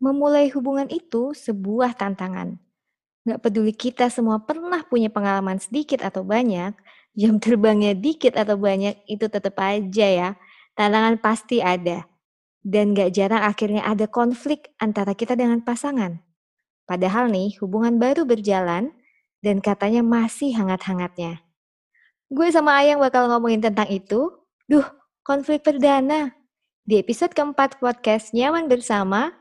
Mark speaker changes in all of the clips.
Speaker 1: Memulai hubungan itu sebuah tantangan. Nggak peduli kita semua pernah punya pengalaman sedikit atau banyak, jam terbangnya dikit atau banyak, itu tetap aja ya, tantangan pasti ada. Dan nggak jarang akhirnya ada konflik antara kita dengan pasangan. Padahal nih, hubungan baru berjalan dan katanya masih hangat-hangatnya. Gue sama Ayang bakal ngomongin tentang itu. Duh, konflik perdana. Di episode keempat podcast Nyaman Bersama,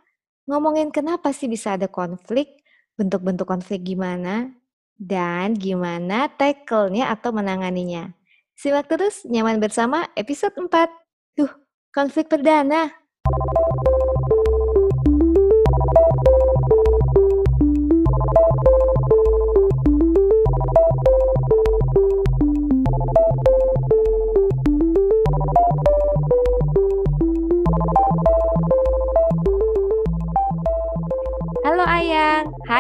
Speaker 1: ngomongin kenapa sih bisa ada konflik, bentuk-bentuk konflik gimana, dan gimana tackle-nya atau menanganinya. Simak terus Nyaman Bersama episode 4. Duh, konflik perdana.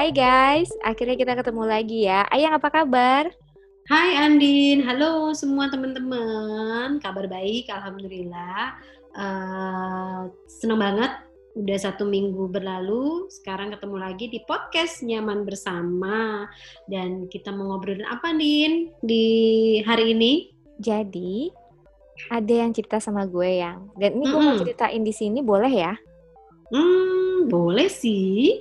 Speaker 1: Hai guys, akhirnya kita ketemu lagi ya. Ayang apa kabar?
Speaker 2: Hai Andin, halo semua teman-teman, kabar baik, alhamdulillah. Uh, seneng banget, udah satu minggu berlalu, sekarang ketemu lagi di podcast Nyaman Bersama. Dan kita mau ngobrolin apa, Din, di hari ini?
Speaker 1: Jadi, ada yang cerita sama gue yang, dan ini gue mm -hmm. mau ceritain di sini boleh ya?
Speaker 2: Hmm, boleh sih.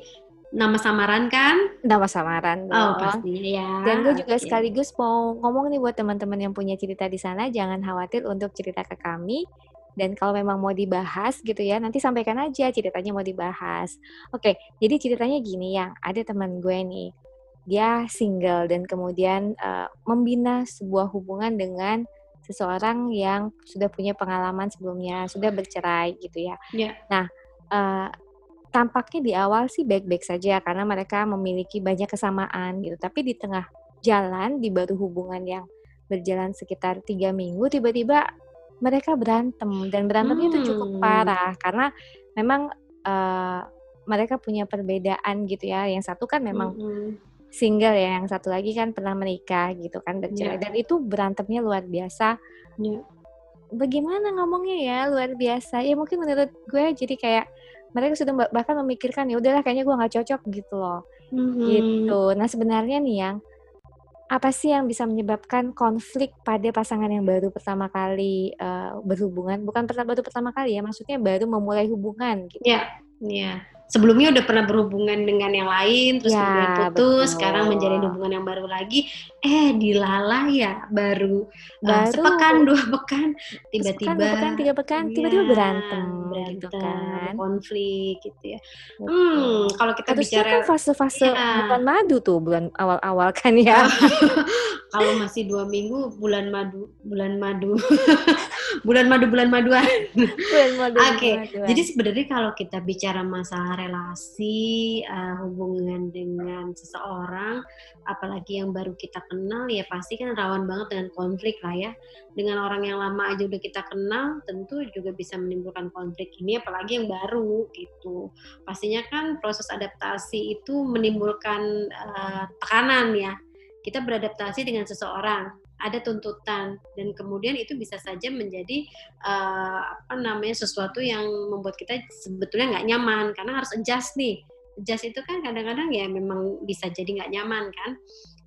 Speaker 2: Nama samaran kan?
Speaker 1: Nama samaran.
Speaker 2: Oh, pasti ya.
Speaker 1: Dan gue juga okay. sekaligus mau ngomong nih buat teman-teman yang punya cerita di sana, jangan khawatir untuk cerita ke kami. Dan kalau memang mau dibahas gitu ya, nanti sampaikan aja ceritanya mau dibahas. Oke, jadi ceritanya gini yang ada teman gue nih, dia single dan kemudian uh, membina sebuah hubungan dengan seseorang yang sudah punya pengalaman sebelumnya, sudah bercerai gitu ya.
Speaker 2: Yeah.
Speaker 1: Nah, uh, tampaknya di awal sih baik-baik saja karena mereka memiliki banyak kesamaan gitu. Tapi di tengah jalan, di baru hubungan yang berjalan sekitar tiga minggu, tiba-tiba mereka berantem dan berantemnya hmm. itu cukup hmm. parah karena memang uh, mereka punya perbedaan gitu ya. Yang satu kan memang hmm. single ya, yang satu lagi kan pernah menikah gitu kan bercerai yeah. dan itu berantemnya luar biasa.
Speaker 2: Yeah.
Speaker 1: Bagaimana ngomongnya ya luar biasa? Ya mungkin menurut gue jadi kayak mereka sudah bahkan memikirkan ya udahlah kayaknya gue nggak cocok gitu loh. Mm-hmm. gitu. Nah sebenarnya nih yang apa sih yang bisa menyebabkan konflik pada pasangan yang baru pertama kali uh, berhubungan? Bukan pertama baru pertama kali ya maksudnya baru memulai hubungan gitu.
Speaker 2: Yeah, iya. Sebelumnya udah pernah berhubungan dengan yang lain terus ya, kemudian putus betul. sekarang menjalin hubungan yang baru lagi. Eh dilala ya baru, baru. Uh, sepekan dua pekan tiba-tiba
Speaker 1: dua pekan tiga pekan iya, tiba-tiba ya, berantem
Speaker 2: berantem gitu kan. konflik gitu ya. Hmm kalau kita bicara
Speaker 1: kan fase-fase ya. bulan madu tuh bulan awal-awal kan ya.
Speaker 2: Kalau masih dua minggu bulan madu bulan madu bulan madu bulan maduan bulan madu oke okay. jadi sebenarnya kalau kita bicara masalah relasi, uh, hubungan dengan seseorang, apalagi yang baru kita kenal, ya pasti kan rawan banget dengan konflik lah ya. Dengan orang yang lama aja udah kita kenal, tentu juga bisa menimbulkan konflik ini, apalagi yang baru gitu. Pastinya kan proses adaptasi itu menimbulkan uh, tekanan ya. Kita beradaptasi dengan seseorang, ada tuntutan. Dan kemudian itu bisa saja menjadi uh, apa namanya sesuatu yang membuat kita sebetulnya nggak nyaman. Karena harus adjust nih. Adjust itu kan kadang-kadang ya memang bisa jadi nggak nyaman kan?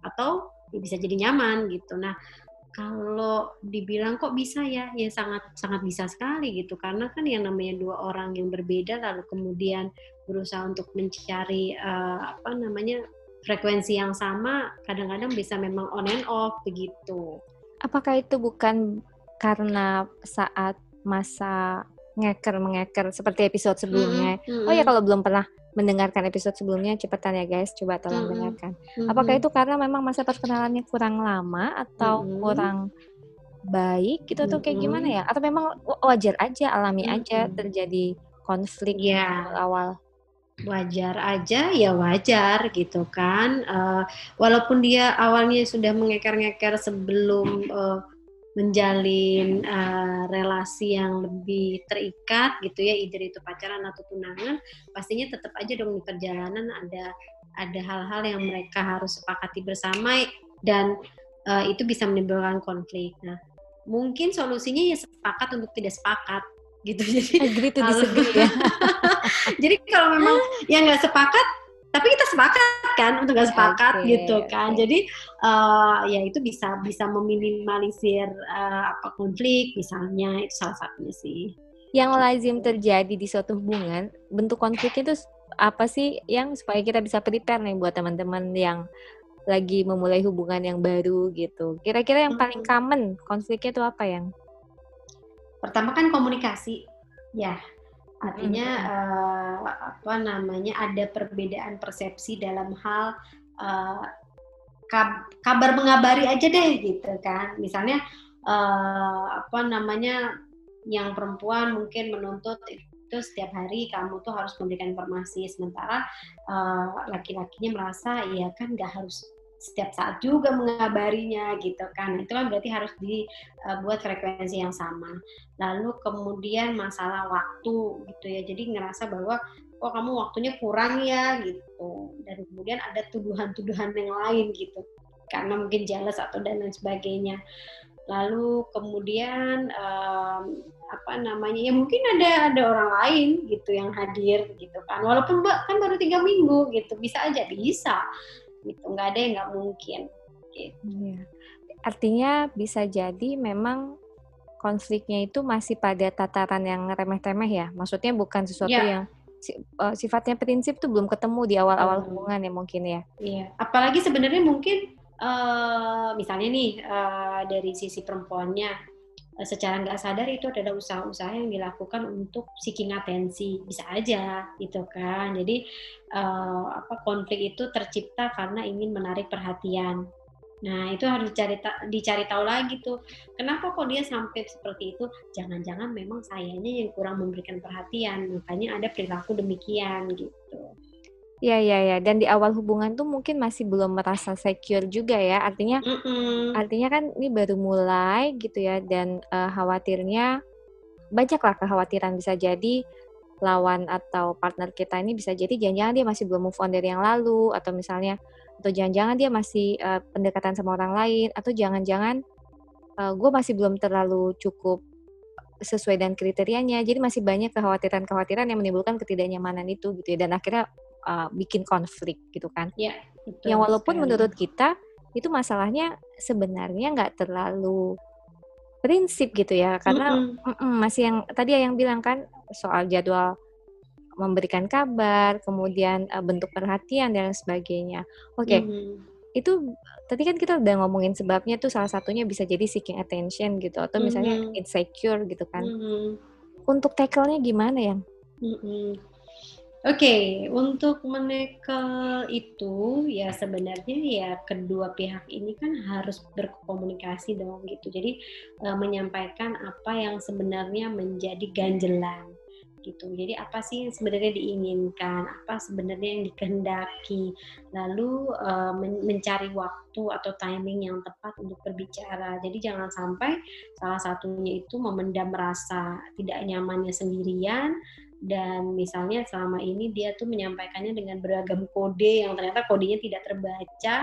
Speaker 2: Atau ya bisa jadi nyaman gitu. Nah kalau dibilang kok bisa ya? Ya sangat sangat bisa sekali gitu. Karena kan yang namanya dua orang yang berbeda lalu kemudian berusaha untuk mencari uh, apa namanya frekuensi yang sama kadang-kadang bisa memang on and off begitu.
Speaker 1: Apakah itu bukan karena saat masa ngeker mengeker seperti episode sebelumnya? Mm -hmm. Oh ya kalau belum pernah mendengarkan episode sebelumnya cepetan ya guys, coba tolong mm -hmm. dengarkan. Apakah itu karena memang masa perkenalannya kurang lama atau mm -hmm. kurang baik gitu atau kayak gimana ya? Atau memang wajar aja, alami mm -hmm. aja terjadi konflik yeah. awal?
Speaker 2: Wajar aja ya wajar gitu kan. Uh, walaupun dia awalnya sudah mengeker-ngeker sebelum uh, menjalin uh, relasi yang lebih terikat gitu ya either itu pacaran atau tunangan pastinya tetap aja dong di perjalanan ada ada hal-hal yang mereka harus sepakati bersama dan uh, itu bisa menimbulkan konflik. Nah mungkin solusinya ya sepakat untuk tidak sepakat gitu
Speaker 1: jadi agree to disagree ya
Speaker 2: jadi kalau memang yang nggak sepakat tapi kita sepakat kan untuk nggak sepakat okay, gitu kan okay. jadi uh, ya itu bisa bisa meminimalisir uh, apa konflik misalnya itu salah satunya sih
Speaker 1: yang lazim terjadi di suatu hubungan bentuk konfliknya itu apa sih yang supaya kita bisa prepare nih buat teman-teman yang lagi memulai hubungan yang baru gitu. Kira-kira yang paling common konfliknya itu apa yang?
Speaker 2: Pertama kan komunikasi, ya. Artinya hmm. uh, apa namanya ada perbedaan persepsi dalam hal uh, kabar mengabari aja deh gitu kan. Misalnya uh, apa namanya yang perempuan mungkin menuntut itu setiap hari kamu tuh harus memberikan informasi sementara uh, laki-lakinya merasa ya kan nggak harus setiap saat juga mengabarinya gitu kan. Itu kan berarti harus dibuat uh, frekuensi yang sama. Lalu kemudian masalah waktu gitu ya. Jadi ngerasa bahwa oh kamu waktunya kurang ya gitu. Dan kemudian ada tuduhan-tuduhan yang lain gitu. Karena mungkin jealous atau dan lain sebagainya. Lalu kemudian um, apa namanya ya mungkin ada ada orang lain gitu yang hadir gitu kan. Walaupun kan baru tiga minggu gitu. Bisa aja bisa gitu nggak ada yang nggak mungkin gitu.
Speaker 1: ya. artinya bisa jadi memang konfliknya itu masih pada tataran yang remeh-temeh ya maksudnya bukan sesuatu ya. yang uh, sifatnya prinsip tuh belum ketemu di awal-awal hmm. hubungan ya mungkin ya
Speaker 2: iya apalagi sebenarnya mungkin uh, misalnya nih uh, dari sisi perempuannya secara nggak sadar itu adalah usaha-usaha yang dilakukan untuk seeking atensi bisa aja gitu kan jadi uh, apa konflik itu tercipta karena ingin menarik perhatian Nah, itu harus dicari dicari tahu lagi tuh. Kenapa kok dia sampai seperti itu? Jangan-jangan memang sayanya yang kurang memberikan perhatian. Makanya ada perilaku demikian gitu.
Speaker 1: Iya iya iya. Dan di awal hubungan tuh mungkin masih belum merasa secure juga ya. Artinya mm-hmm. artinya kan ini baru mulai gitu ya. Dan uh, khawatirnya banyaklah kekhawatiran bisa jadi lawan atau partner kita ini bisa jadi jangan-jangan dia masih belum move on dari yang lalu. Atau misalnya atau jangan-jangan dia masih uh, pendekatan sama orang lain. Atau jangan-jangan uh, eh, gue masih belum terlalu cukup sesuai dengan kriterianya. Jadi masih banyak kekhawatiran-kekhawatiran yang menimbulkan ketidaknyamanan itu gitu ya. Dan akhirnya uh, bikin konflik gitu kan.
Speaker 2: Iya.
Speaker 1: Yang walaupun sekali. menurut kita itu masalahnya sebenarnya nggak terlalu prinsip gitu ya karena mm -mm. masih yang tadi yang bilang kan soal jadwal memberikan kabar, kemudian uh, bentuk perhatian dan sebagainya. Oke. Okay. Mm -hmm. Itu tadi kan kita udah ngomongin sebabnya tuh salah satunya bisa jadi seeking attention gitu atau misalnya mm -hmm. insecure gitu kan. Mm -hmm. Untuk tackle-nya gimana ya? Mm -hmm.
Speaker 2: Oke, okay, untuk menekel itu ya sebenarnya ya kedua pihak ini kan harus berkomunikasi dong gitu. Jadi e, menyampaikan apa yang sebenarnya menjadi ganjelan gitu. Jadi apa sih yang sebenarnya diinginkan, apa sebenarnya yang dikehendaki, lalu e, men mencari waktu atau timing yang tepat untuk berbicara. Jadi jangan sampai salah satunya itu memendam rasa tidak nyamannya sendirian dan misalnya selama ini dia tuh menyampaikannya dengan beragam kode yang ternyata kodenya tidak terbaca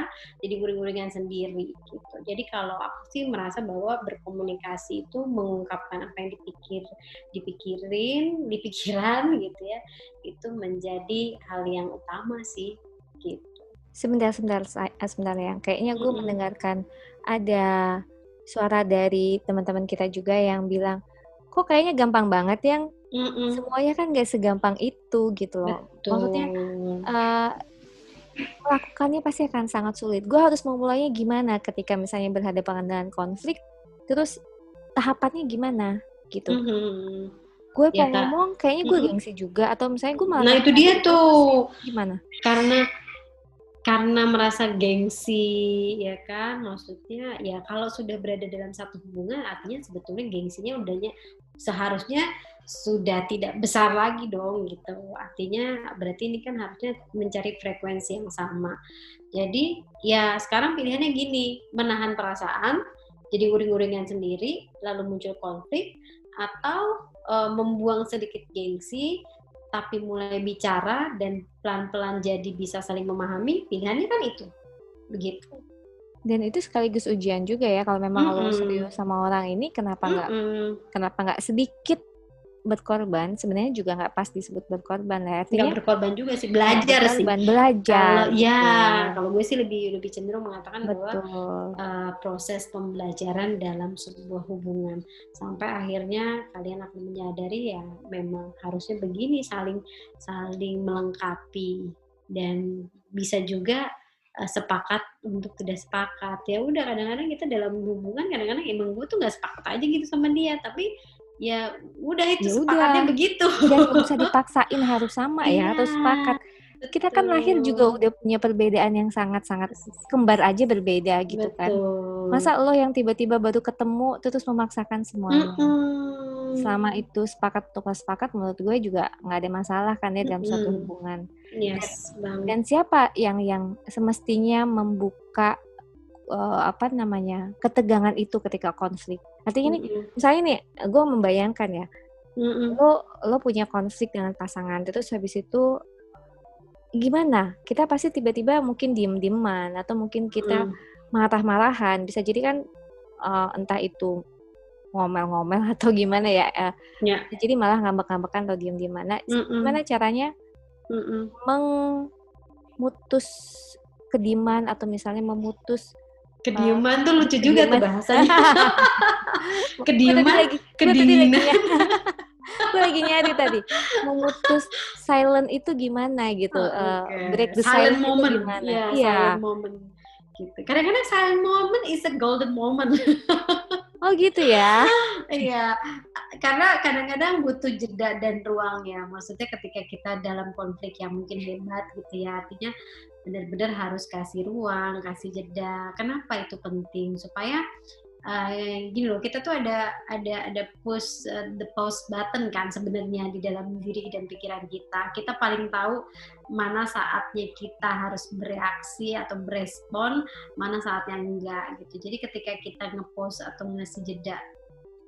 Speaker 2: jadi guring-guringan sendiri gitu. Jadi kalau aku sih merasa bahwa berkomunikasi itu mengungkapkan apa yang dipikir dipikirin dipikiran gitu ya itu menjadi hal yang utama sih gitu.
Speaker 1: Sebentar sebentar eh, sebentar ya. Kayaknya gue -hmm. mendengarkan ada suara dari teman-teman kita juga yang bilang kok kayaknya gampang banget yang Mm-mm. Semuanya kan gak segampang itu gitu loh. Betul. Maksudnya uh, melakukannya pasti akan sangat sulit. Gue harus memulainya gimana ketika misalnya berhadapan dengan konflik, terus tahapannya gimana gitu. Mm-hmm. Gue ya, ngomong kayaknya gue mm-hmm. gengsi juga atau misalnya gue malah.
Speaker 2: Nah itu dia tuh.
Speaker 1: Gimana?
Speaker 2: Karena karena merasa gengsi ya kan maksudnya ya kalau sudah berada dalam satu hubungan artinya sebetulnya gengsinya udahnya seharusnya sudah tidak besar lagi dong gitu. Artinya berarti ini kan harusnya mencari frekuensi yang sama. Jadi ya sekarang pilihannya gini, menahan perasaan, jadi uring-uringan sendiri, lalu muncul konflik, atau e, membuang sedikit gengsi, tapi mulai bicara dan pelan-pelan jadi bisa saling memahami, pilihannya kan itu. Begitu.
Speaker 1: Dan itu sekaligus ujian juga ya kalau memang mm -hmm. kalau serius sama orang ini kenapa nggak mm -hmm. kenapa nggak sedikit berkorban sebenarnya juga nggak pas disebut berkorban lah artinya
Speaker 2: nggak berkorban juga sih belajar sih.
Speaker 1: belajar.
Speaker 2: Kalau ya gitu. kalau gue sih lebih lebih cenderung mengatakan
Speaker 1: Betul.
Speaker 2: bahwa uh, proses pembelajaran dalam sebuah hubungan. Sampai akhirnya kalian akan menyadari ya memang harusnya begini saling saling melengkapi. Dan bisa juga uh, sepakat untuk tidak sepakat. Ya udah kadang-kadang kita dalam hubungan kadang-kadang emang gue tuh nggak sepakat aja gitu sama dia. Tapi ya udah itu ya sepakatnya udah. begitu
Speaker 1: dan bisa dipaksain harus sama ya harus sepakat kita kan lahir juga udah punya perbedaan yang sangat-sangat kembar aja berbeda gitu kan. Betul. kan masa lo yang tiba-tiba baru ketemu terus memaksakan semuanya mm -hmm. selama itu sepakat atau sepakat menurut gue juga nggak ada masalah kan ya dalam mm -hmm. suatu hubungan
Speaker 2: yes,
Speaker 1: dan, dan siapa yang yang semestinya membuka uh, apa namanya ketegangan itu ketika konflik. Artinya mm -hmm. nih, misalnya nih, gue membayangkan ya, mm -hmm. lo lo punya konflik dengan pasangan, terus habis itu gimana? Kita pasti tiba-tiba mungkin diem-dieman atau mungkin kita mm. marah-marahan. Bisa jadi kan uh, entah itu ngomel-ngomel atau gimana ya. Uh, yeah. Jadi malah ngambek-ngambekan atau diem-dieman. Nah, mm -mm. gimana caranya mm -mm. memutus kediman atau misalnya memutus
Speaker 2: Kediaman uh, tuh lucu juga kediaman. tuh bahasanya. kediaman, kedinginan.
Speaker 1: gue lagi nyari tadi memutus silent itu gimana gitu oh, okay. uh, break the silent, silent moment gimana
Speaker 2: yeah, yeah. silent moment gitu kadang-kadang silent moment is a golden moment
Speaker 1: oh gitu ya
Speaker 2: iya karena kadang-kadang butuh jeda dan ruang ya maksudnya ketika kita dalam konflik yang mungkin hebat gitu ya artinya benar-benar harus kasih ruang, kasih jeda. Kenapa itu penting? Supaya uh, gini loh, kita tuh ada ada ada push uh, the pause button kan sebenarnya di dalam diri dan pikiran kita. Kita paling tahu mana saatnya kita harus bereaksi atau berespon, mana saatnya enggak gitu. Jadi ketika kita ngepost atau ngasih jeda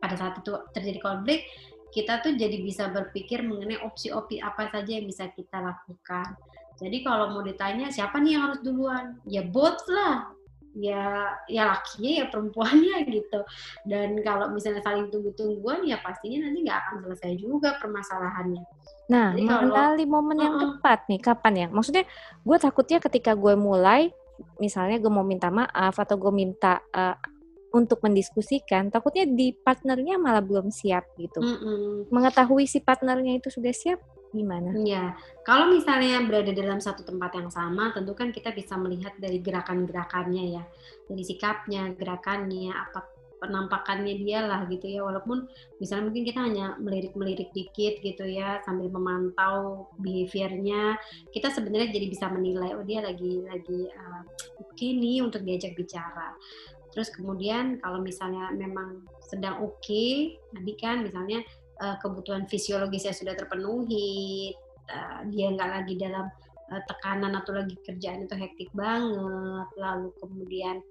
Speaker 2: pada saat itu terjadi konflik, kita tuh jadi bisa berpikir mengenai opsi-opsi apa saja yang bisa kita lakukan jadi kalau mau ditanya siapa nih yang harus duluan? Ya both lah. Ya ya lakinya ya perempuannya gitu. Dan kalau misalnya saling tunggu-tungguan ya pastinya nanti nggak akan selesai juga permasalahannya.
Speaker 1: Nah, Jadi mengenali kalau, momen yang uh -uh. tepat nih kapan ya? Maksudnya gue takutnya ketika gue mulai misalnya gue mau minta maaf atau gue minta uh, untuk mendiskusikan, takutnya di partnernya malah belum siap gitu. Mm -mm. Mengetahui si partnernya itu sudah siap, gimana?
Speaker 2: Iya, kalau misalnya berada dalam satu tempat yang sama, tentu kan kita bisa melihat dari gerakan-gerakannya ya, dari sikapnya, gerakannya, apa penampakannya dia lah gitu ya. Walaupun misalnya mungkin kita hanya melirik-melirik dikit gitu ya sambil memantau behaviornya kita sebenarnya jadi bisa menilai oh dia lagi lagi uh, oke nih untuk diajak bicara. Terus kemudian kalau misalnya memang sedang oke okay, tadi kan misalnya uh, kebutuhan fisiologisnya sudah terpenuhi, uh, dia nggak lagi dalam uh, tekanan atau lagi kerjaan itu hektik banget, lalu kemudian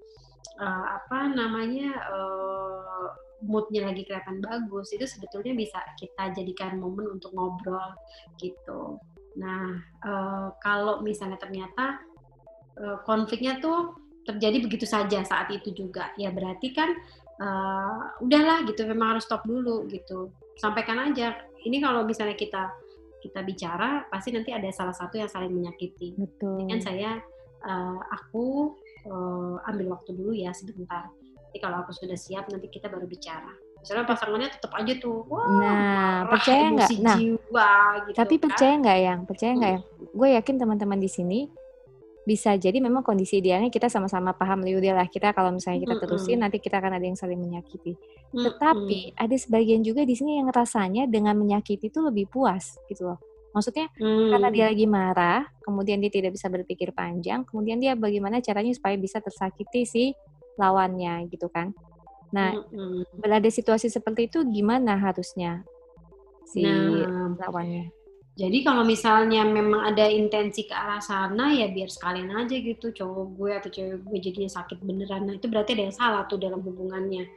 Speaker 2: uh, apa namanya uh, moodnya lagi kelihatan bagus, itu sebetulnya bisa kita jadikan momen untuk ngobrol gitu. Nah uh, kalau misalnya ternyata uh, konfliknya tuh terjadi begitu saja saat itu juga, ya berarti kan uh, udahlah gitu memang harus stop dulu gitu sampaikan aja. Ini kalau misalnya kita kita bicara pasti nanti ada salah satu yang saling menyakiti.
Speaker 1: Betul.
Speaker 2: Dengan saya uh, aku uh, ambil waktu dulu ya sebentar. Jadi kalau aku sudah siap nanti kita baru bicara. Misalnya pasangannya tetap aja tuh wah
Speaker 1: nah percaya nggak? Nah
Speaker 2: jiwa, gitu,
Speaker 1: tapi kan? percaya nggak yang? Percaya nggak hmm. yang? Gue yakin teman-teman di sini bisa jadi memang kondisi idealnya kita sama-sama paham udah lah kita kalau misalnya kita terusin mm -hmm. nanti kita akan ada yang saling menyakiti. Mm -hmm. Tetapi ada sebagian juga di sini yang rasanya dengan menyakiti itu lebih puas gitu loh. Maksudnya mm. karena dia lagi marah, kemudian dia tidak bisa berpikir panjang, kemudian dia bagaimana caranya supaya bisa tersakiti si lawannya gitu kan. Nah, mm -hmm. berada situasi seperti itu gimana harusnya si nah, lawannya?
Speaker 2: Jadi kalau misalnya memang ada intensi ke arah sana ya biar sekalian aja gitu cowok gue atau cewek gue jadinya sakit beneran. Nah itu berarti ada yang salah tuh dalam hubungannya.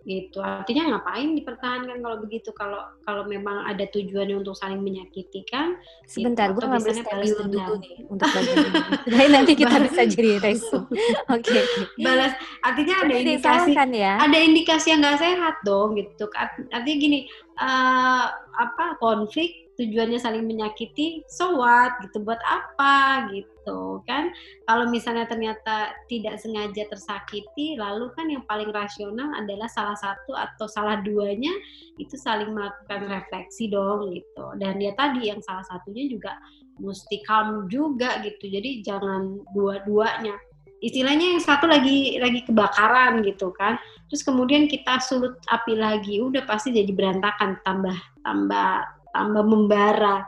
Speaker 2: gitu. Artinya ngapain dipertahankan kalau begitu? Kalau kalau memang ada tujuannya untuk saling menyakiti kan
Speaker 1: sebentar gitu, gue ngambil stylus dulu nih untuk bagian nanti kita balas, bisa jadi resu. Oke okay,
Speaker 2: balas. Artinya ada indikasi ya? ada indikasi yang nggak sehat dong gitu. Artinya gini uh, apa konflik tujuannya saling menyakiti, so what gitu buat apa gitu kan? Kalau misalnya ternyata tidak sengaja tersakiti, lalu kan yang paling rasional adalah salah satu atau salah duanya itu saling melakukan refleksi dong gitu. Dan dia tadi yang salah satunya juga mesti calm juga gitu. Jadi jangan dua-duanya istilahnya yang satu lagi lagi kebakaran gitu kan terus kemudian kita sulut api lagi udah pasti jadi berantakan tambah tambah tambah membara.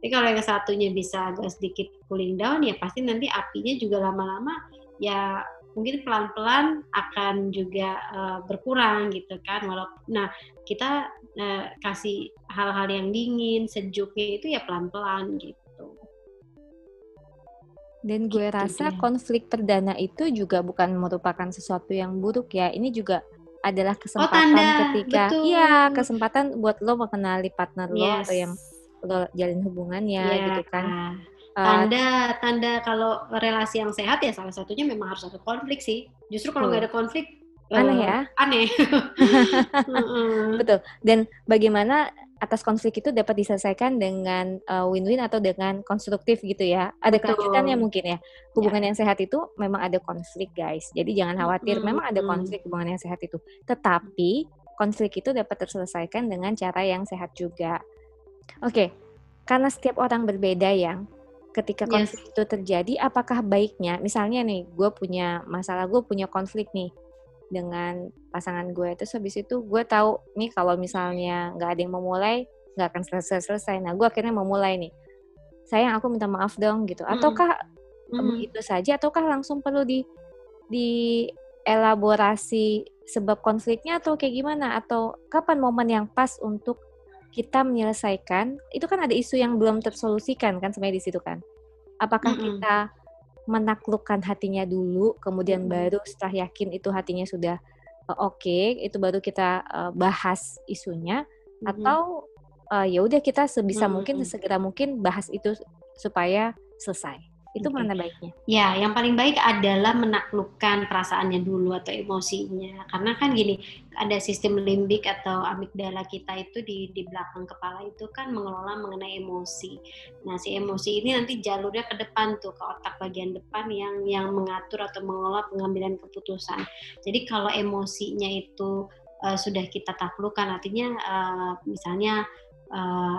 Speaker 2: Tapi kalau yang satunya bisa agak sedikit cooling down ya pasti nanti apinya juga lama-lama ya mungkin pelan-pelan akan juga uh, berkurang gitu kan. Walau nah kita uh, kasih hal-hal yang dingin, sejuknya itu ya pelan-pelan gitu.
Speaker 1: Dan gue gitu rasa dia. konflik perdana itu juga bukan merupakan sesuatu yang buruk ya. Ini juga adalah oh, kesempatan oh, tanda. ketika iya kesempatan buat lo mengenali partner yes. lo atau yang lo jalin hubungannya yeah. gitu kan.
Speaker 2: uh, tanda tanda kalau relasi yang sehat ya salah satunya memang harus ada konflik sih. Justru kalau nggak ada konflik
Speaker 1: aneh uh, ya.
Speaker 2: aneh.
Speaker 1: Betul. Dan bagaimana atas konflik itu dapat diselesaikan dengan uh, win-win atau dengan konstruktif gitu ya. Ada kelanjutannya mungkin ya. Hubungan ya. yang sehat itu memang ada konflik guys. Jadi jangan khawatir, hmm, memang ada konflik hubungan yang sehat itu. Tetapi konflik itu dapat terselesaikan dengan cara yang sehat juga. Oke, okay. karena setiap orang berbeda yang ketika konflik yes. itu terjadi, apakah baiknya, misalnya nih, gue punya masalah, gue punya konflik nih dengan pasangan gue. Terus habis itu gue tahu nih kalau misalnya nggak ada yang mau mulai nggak akan selesai selesai. Nah gue akhirnya mau mulai nih. Sayang aku minta maaf dong gitu. Ataukah mm. begitu saja ataukah langsung perlu di di elaborasi sebab konfliknya atau kayak gimana? Atau kapan momen yang pas untuk kita menyelesaikan? Itu kan ada isu yang belum tersolusikan kan sebenarnya di situ kan. Apakah mm -hmm. kita menaklukkan hatinya dulu, kemudian hmm. baru setelah yakin itu hatinya sudah uh, oke, okay, itu baru kita uh, bahas isunya, hmm. atau uh, ya udah kita sebisa hmm. mungkin sesegera mungkin bahas itu supaya selesai. Itu okay. mana baiknya?
Speaker 2: Ya, yang paling baik adalah menaklukkan perasaannya dulu atau emosinya. Karena kan gini, ada sistem limbik atau amigdala kita itu di di belakang kepala itu kan mengelola mengenai emosi. Nah, si emosi ini nanti jalurnya ke depan tuh ke otak bagian depan yang yang mengatur atau mengelola pengambilan keputusan. Jadi kalau emosinya itu uh, sudah kita taklukkan artinya uh, misalnya uh,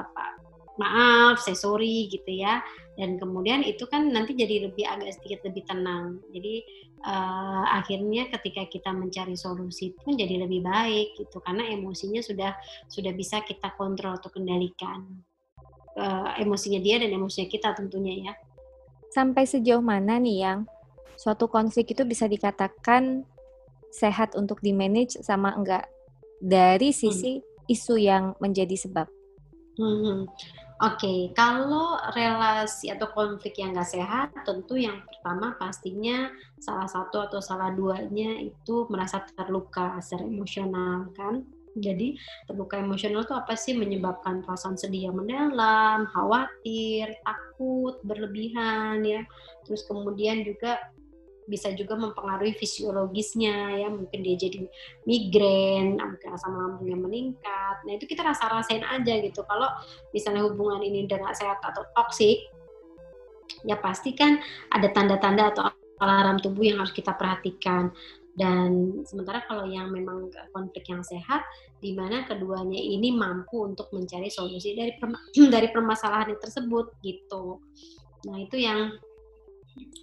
Speaker 2: maaf, saya sorry gitu ya. Dan kemudian itu kan nanti jadi lebih agak sedikit lebih tenang. Jadi uh, akhirnya ketika kita mencari solusi pun jadi lebih baik gitu karena emosinya sudah sudah bisa kita kontrol atau kendalikan. Uh, emosinya dia dan emosinya kita tentunya ya.
Speaker 1: Sampai sejauh mana nih yang suatu konflik itu bisa dikatakan sehat untuk di manage sama enggak dari sisi hmm. isu yang menjadi sebab?
Speaker 2: Hmm. Oke, okay. kalau relasi atau konflik yang nggak sehat, tentu yang pertama pastinya salah satu atau salah duanya itu merasa terluka secara emosional, kan? Jadi terluka emosional itu apa sih menyebabkan perasaan sedih yang mendalam, khawatir, takut, berlebihan ya. Terus kemudian juga bisa juga mempengaruhi fisiologisnya ya. Mungkin dia jadi migrain mungkin asam lambungnya meningkat. Nah itu kita rasa rasain aja gitu. Kalau misalnya hubungan ini udah nggak sehat atau toksik ya pasti kan ada tanda-tanda atau alarm tubuh yang harus kita perhatikan. Dan sementara kalau yang memang konflik yang sehat di mana keduanya ini mampu untuk mencari solusi dari dari permasalahan tersebut gitu. Nah itu yang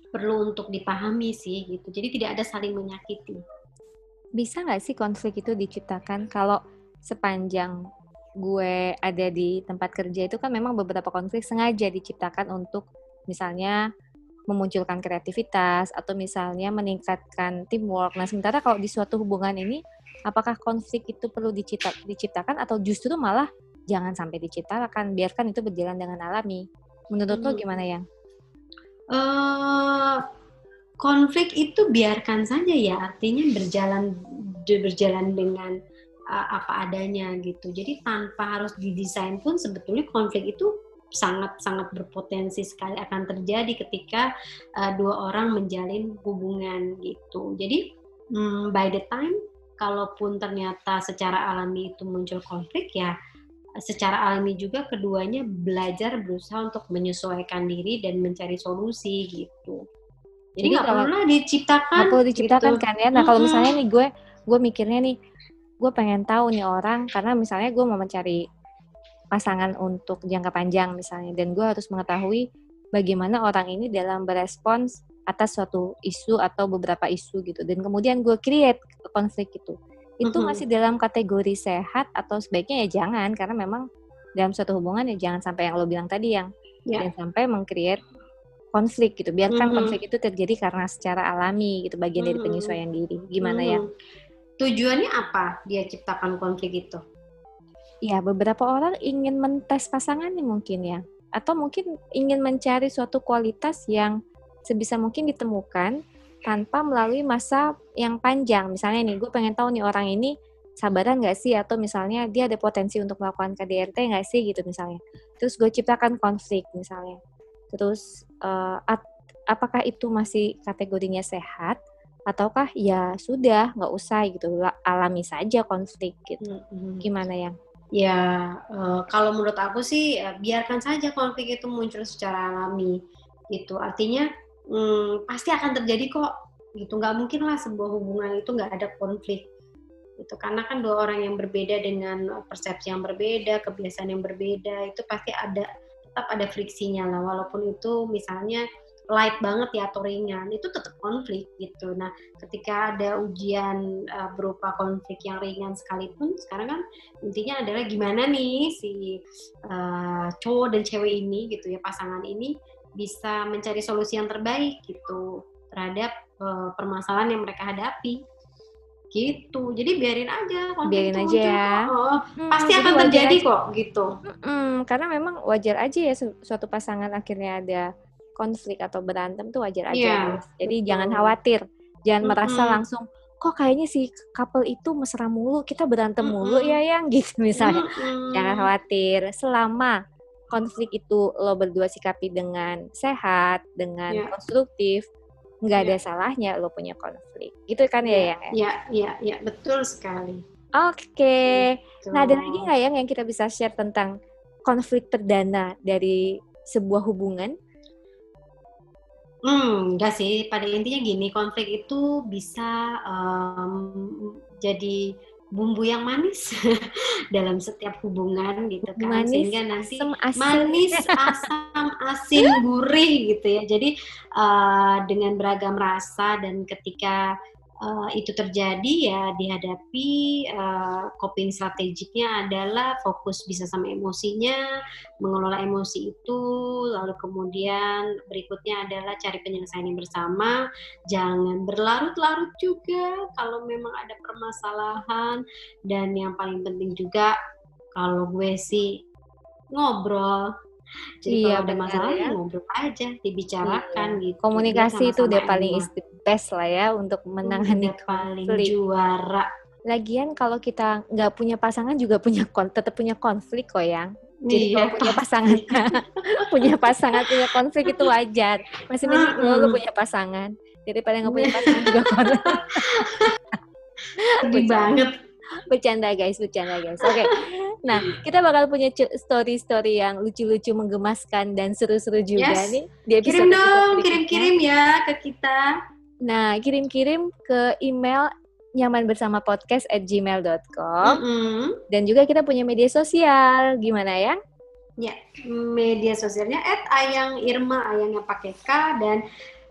Speaker 2: perlu untuk dipahami sih gitu. Jadi tidak ada saling menyakiti.
Speaker 1: Bisa nggak sih konflik itu diciptakan kalau sepanjang gue ada di tempat kerja itu kan memang beberapa konflik sengaja diciptakan untuk misalnya memunculkan kreativitas atau misalnya meningkatkan teamwork. Nah, sementara kalau di suatu hubungan ini apakah konflik itu perlu dicipta, diciptakan atau justru malah jangan sampai diciptakan, biarkan itu berjalan dengan alami. Menurut hmm. lo gimana yang?
Speaker 2: Uh, konflik itu biarkan saja ya artinya berjalan berjalan dengan uh, apa adanya gitu. Jadi tanpa harus didesain pun sebetulnya konflik itu sangat-sangat berpotensi sekali akan terjadi ketika uh, dua orang menjalin hubungan gitu. Jadi um, by the time kalaupun ternyata secara alami itu muncul konflik ya secara alami juga keduanya belajar berusaha untuk menyesuaikan diri dan mencari solusi gitu. Jadi nggak perlu diciptakan. Nggak
Speaker 1: perlu diciptakan gitu. kan ya. Nah kalau misalnya nih gue gue mikirnya nih gue pengen tahu nih orang karena misalnya gue mau mencari pasangan untuk jangka panjang misalnya dan gue harus mengetahui bagaimana orang ini dalam berespons atas suatu isu atau beberapa isu gitu dan kemudian gue create konflik itu itu mm-hmm. masih dalam kategori sehat atau sebaiknya ya jangan karena memang dalam suatu hubungan ya jangan sampai yang lo bilang tadi yang yeah. jangan sampai mengcreate konflik gitu biarkan mm-hmm. konflik itu terjadi karena secara alami gitu bagian mm-hmm. dari penyesuaian diri gimana mm-hmm. ya
Speaker 2: tujuannya apa dia ciptakan konflik itu?
Speaker 1: Ya, beberapa orang ingin mentes pasangan nih mungkin ya. Atau mungkin ingin mencari suatu kualitas yang sebisa mungkin ditemukan tanpa melalui masa yang panjang. Misalnya nih, gue pengen tahu nih orang ini sabaran nggak sih? Atau misalnya dia ada potensi untuk melakukan KDRT nggak sih gitu misalnya. Terus gue ciptakan konflik misalnya. Terus uh, apakah itu masih kategorinya sehat? ataukah ya sudah nggak usah gitu alami saja konflik gitu hmm. gimana yang
Speaker 2: ya uh, kalau menurut aku sih uh, biarkan saja konflik itu muncul secara alami gitu artinya um, pasti akan terjadi kok. Gitu nggak mungkin lah sebuah hubungan itu nggak ada konflik. Itu karena kan dua orang yang berbeda dengan persepsi yang berbeda kebiasaan yang berbeda itu pasti ada tetap ada friksinya lah. Walaupun itu misalnya light banget ya atau ringan itu tetap konflik gitu. Nah, ketika ada ujian uh, berupa konflik yang ringan sekalipun, sekarang kan intinya adalah gimana nih si uh, cowok dan cewek ini gitu ya pasangan ini bisa mencari solusi yang terbaik gitu terhadap uh, permasalahan yang mereka hadapi gitu jadi biarin aja
Speaker 1: biarin aja ya
Speaker 2: oh, hmm, pasti akan terjadi aja. kok gitu
Speaker 1: hmm, karena memang wajar aja ya suatu pasangan akhirnya ada konflik atau berantem tuh wajar aja. Yeah, Jadi betul. jangan khawatir, jangan mm -hmm. merasa langsung kok kayaknya si couple itu mesra mulu, kita berantem mm -hmm. mulu ya yang gitu misalnya. Mm -hmm. Jangan khawatir, selama konflik itu lo berdua sikapi dengan sehat, dengan yeah. konstruktif, nggak yeah. ada salahnya lo punya konflik. Gitu kan ya
Speaker 2: yeah.
Speaker 1: yang ya?
Speaker 2: Iya, iya, iya, betul sekali.
Speaker 1: Oke. Okay. Nah, ada lagi nggak yang yang kita bisa share tentang konflik perdana dari sebuah hubungan?
Speaker 2: Hmm, enggak sih. Pada intinya gini, konflik itu bisa um, jadi bumbu yang manis dalam setiap hubungan gitu kan manis, sehingga nanti asam, asin. manis asam asin gurih gitu ya jadi uh, dengan beragam rasa dan ketika uh, itu terjadi ya dihadapi uh, coping strategiknya adalah fokus bisa sama emosinya, mengelola emosi itu, lalu kemudian berikutnya adalah cari penyelesaian yang bersama, jangan berlarut-larut juga kalau memang ada permasalahan dan yang paling penting juga kalau gue sih ngobrol jadi iya, kalau ada masalah ya. ngobrol aja, dibicarakan iya. gitu.
Speaker 1: Komunikasi itu udah paling is best lah ya untuk menangani
Speaker 2: udah paling juara.
Speaker 1: Lagian kalau kita nggak punya pasangan juga punya tetap punya konflik kok yang. Jadi iya, kalau punya pasangan, punya pasangan punya konflik itu wajar. Masih mending uh -uh. lo punya pasangan daripada nggak punya pasangan juga konflik.
Speaker 2: Sedih banget
Speaker 1: bercanda guys, bercanda guys. Oke. Okay. Nah, kita bakal punya story-story yang lucu-lucu, menggemaskan dan seru-seru juga yes. nih.
Speaker 2: Di kirim dong, kirim-kirim ya ke kita.
Speaker 1: Nah, kirim-kirim ke email nyaman bersama podcast at gmail.com mm -hmm. dan juga kita punya media sosial gimana ya?
Speaker 2: Ya, media sosialnya at ayang irma ayangnya pakai k dan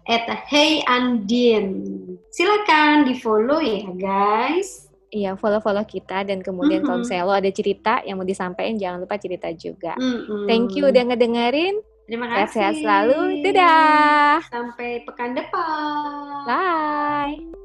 Speaker 2: at hey andin. Silakan di follow ya guys.
Speaker 1: Iya, follow-follow kita dan kemudian mm -hmm. kalau misalnya lo ada cerita yang mau disampaikan jangan lupa cerita juga. Mm -hmm. Thank you udah ngedengerin.
Speaker 2: Terima kasih.
Speaker 1: Sehat, sehat selalu. Dadah.
Speaker 2: Sampai pekan depan.
Speaker 1: Bye.